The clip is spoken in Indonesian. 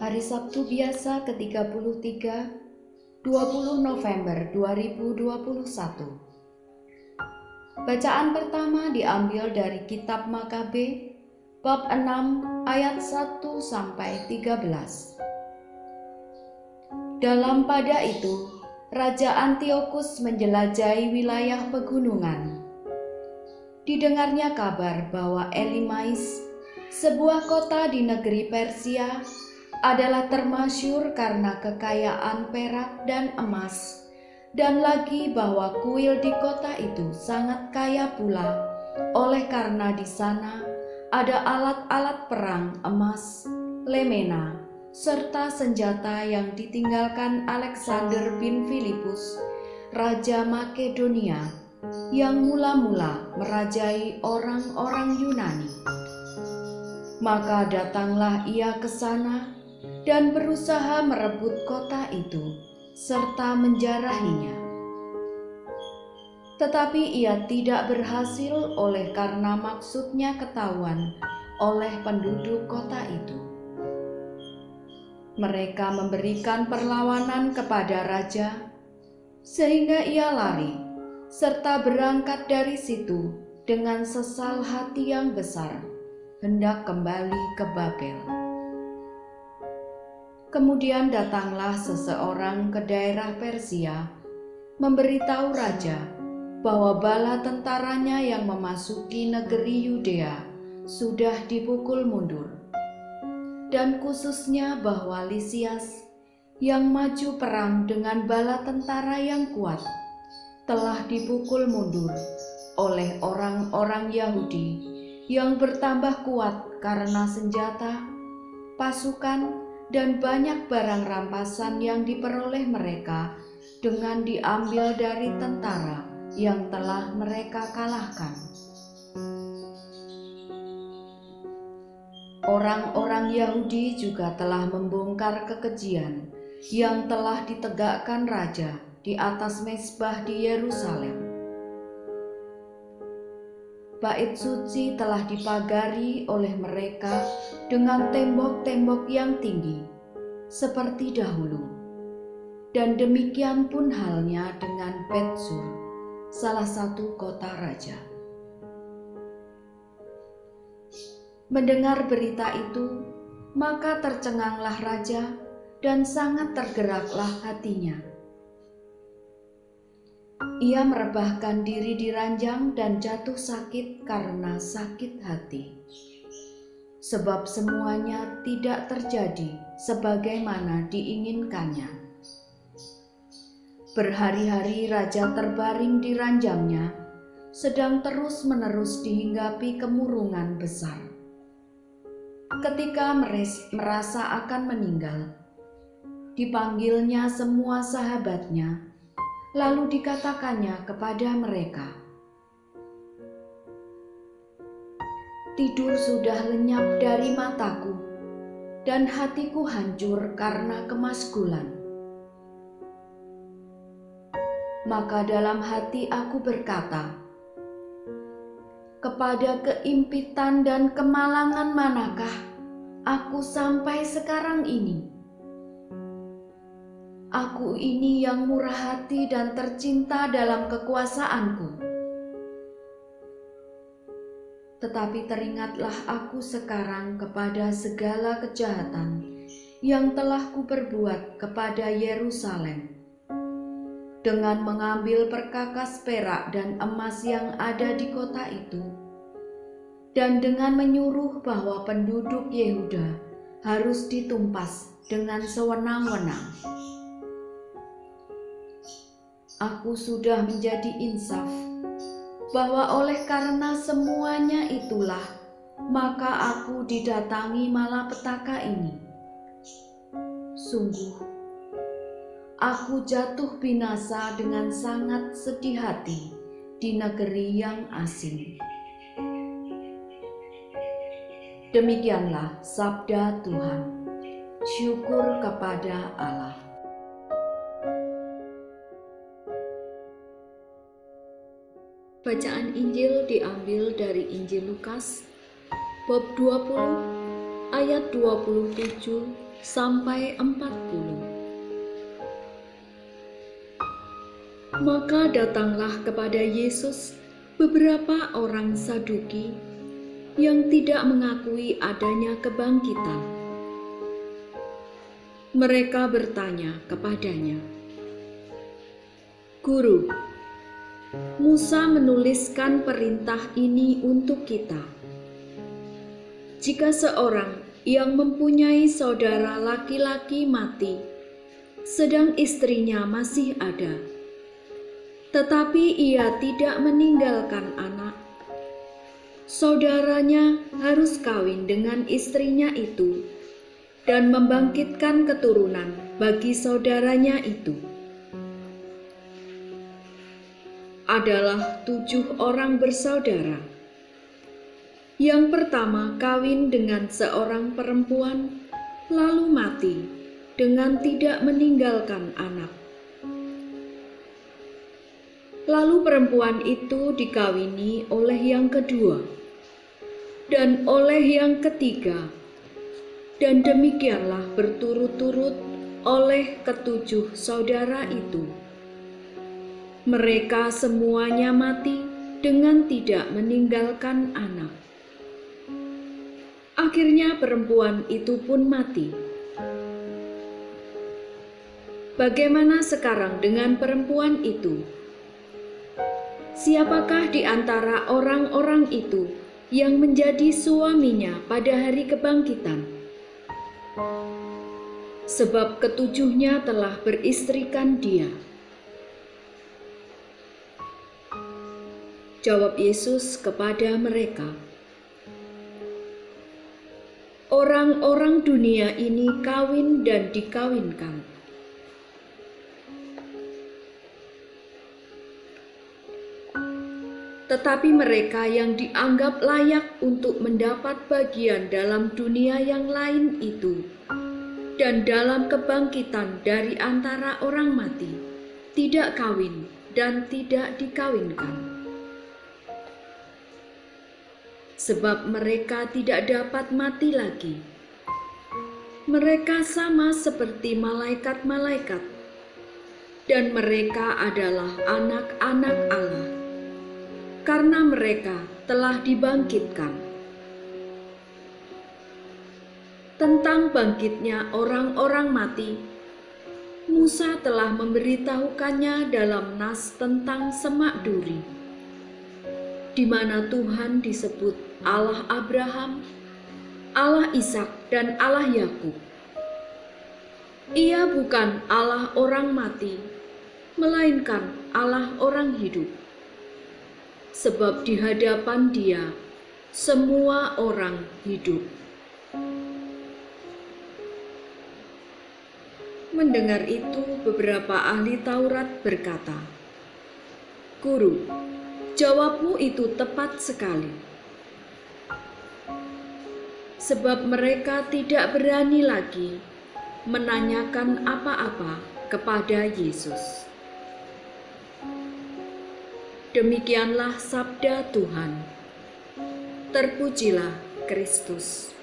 Hari Sabtu biasa ke-33, 20 November 2021. Bacaan pertama diambil dari kitab Makabe bab 6 ayat 1 sampai 13. Dalam pada itu, Raja Antiochus menjelajahi wilayah pegunungan. Didengarnya kabar bahwa Elimais sebuah kota di negeri Persia, adalah termasyur karena kekayaan perak dan emas, dan lagi bahwa kuil di kota itu sangat kaya pula, oleh karena di sana ada alat-alat perang emas, lemena, serta senjata yang ditinggalkan Alexander bin Filipus, Raja Makedonia, yang mula-mula merajai orang-orang Yunani. Maka datanglah ia ke sana dan berusaha merebut kota itu serta menjarahinya. Tetapi ia tidak berhasil oleh karena maksudnya ketahuan oleh penduduk kota itu. Mereka memberikan perlawanan kepada raja, sehingga ia lari serta berangkat dari situ dengan sesal hati yang besar hendak kembali ke Babel. Kemudian datanglah seseorang ke daerah Persia, memberitahu raja bahwa bala tentaranya yang memasuki negeri Yudea sudah dipukul mundur, dan khususnya bahwa Lisias yang maju perang dengan bala tentara yang kuat telah dipukul mundur oleh orang-orang Yahudi yang bertambah kuat karena senjata, pasukan, dan banyak barang rampasan yang diperoleh mereka dengan diambil dari tentara yang telah mereka kalahkan. Orang-orang Yahudi juga telah membongkar kekejian yang telah ditegakkan raja di atas mesbah di Yerusalem bait suci telah dipagari oleh mereka dengan tembok-tembok yang tinggi, seperti dahulu. Dan demikian pun halnya dengan Betsur, salah satu kota raja. Mendengar berita itu, maka tercenganglah raja dan sangat tergeraklah hatinya ia merebahkan diri di ranjang dan jatuh sakit karena sakit hati. Sebab semuanya tidak terjadi sebagaimana diinginkannya. Berhari-hari raja terbaring di ranjangnya, sedang terus-menerus dihinggapi kemurungan besar. Ketika merasa akan meninggal, dipanggilnya semua sahabatnya Lalu dikatakannya kepada mereka, "Tidur sudah lenyap dari mataku, dan hatiku hancur karena kemaskulan." Maka dalam hati aku berkata, "Kepada keimpitan dan kemalangan manakah aku sampai sekarang ini?" Aku ini yang murah hati dan tercinta dalam kekuasaanku. Tetapi teringatlah aku sekarang kepada segala kejahatan yang telah kuperbuat kepada Yerusalem dengan mengambil perkakas perak dan emas yang ada di kota itu, dan dengan menyuruh bahwa penduduk Yehuda harus ditumpas dengan sewenang-wenang aku sudah menjadi insaf bahwa oleh karena semuanya itulah maka aku didatangi malapetaka ini. Sungguh, aku jatuh binasa dengan sangat sedih hati di negeri yang asing. Demikianlah sabda Tuhan. Syukur kepada Allah. Bacaan Injil diambil dari Injil Lukas bab 20 ayat 27 sampai 40. Maka datanglah kepada Yesus beberapa orang Saduki yang tidak mengakui adanya kebangkitan. Mereka bertanya kepadanya, "Guru, Musa menuliskan perintah ini untuk kita. Jika seorang yang mempunyai saudara laki-laki mati, sedang istrinya masih ada." tetapi ia tidak meninggalkan anak. Saudaranya harus kawin dengan istrinya itu dan membangkitkan keturunan bagi saudaranya itu. Adalah tujuh orang bersaudara. Yang pertama kawin dengan seorang perempuan, lalu mati dengan tidak meninggalkan anak. Lalu perempuan itu dikawini oleh yang kedua dan oleh yang ketiga, dan demikianlah berturut-turut oleh ketujuh saudara itu. Mereka semuanya mati dengan tidak meninggalkan anak. Akhirnya, perempuan itu pun mati. Bagaimana sekarang dengan perempuan itu? Siapakah di antara orang-orang itu yang menjadi suaminya pada hari kebangkitan? Sebab ketujuhnya telah beristrikan dia. Jawab Yesus kepada mereka, "Orang-orang dunia ini kawin dan dikawinkan." tetapi mereka yang dianggap layak untuk mendapat bagian dalam dunia yang lain itu dan dalam kebangkitan dari antara orang mati tidak kawin dan tidak dikawinkan. Sebab mereka tidak dapat mati lagi. Mereka sama seperti malaikat-malaikat, dan mereka adalah anak-anak Allah karena mereka telah dibangkitkan. Tentang bangkitnya orang-orang mati, Musa telah memberitahukannya dalam nas tentang semak duri, di mana Tuhan disebut Allah Abraham, Allah Ishak, dan Allah Yakub. Ia bukan Allah orang mati, melainkan Allah orang hidup sebab di hadapan Dia semua orang hidup. Mendengar itu, beberapa ahli Taurat berkata, "Guru, jawabmu itu tepat sekali." Sebab mereka tidak berani lagi menanyakan apa-apa kepada Yesus. Demikianlah sabda Tuhan. Terpujilah Kristus.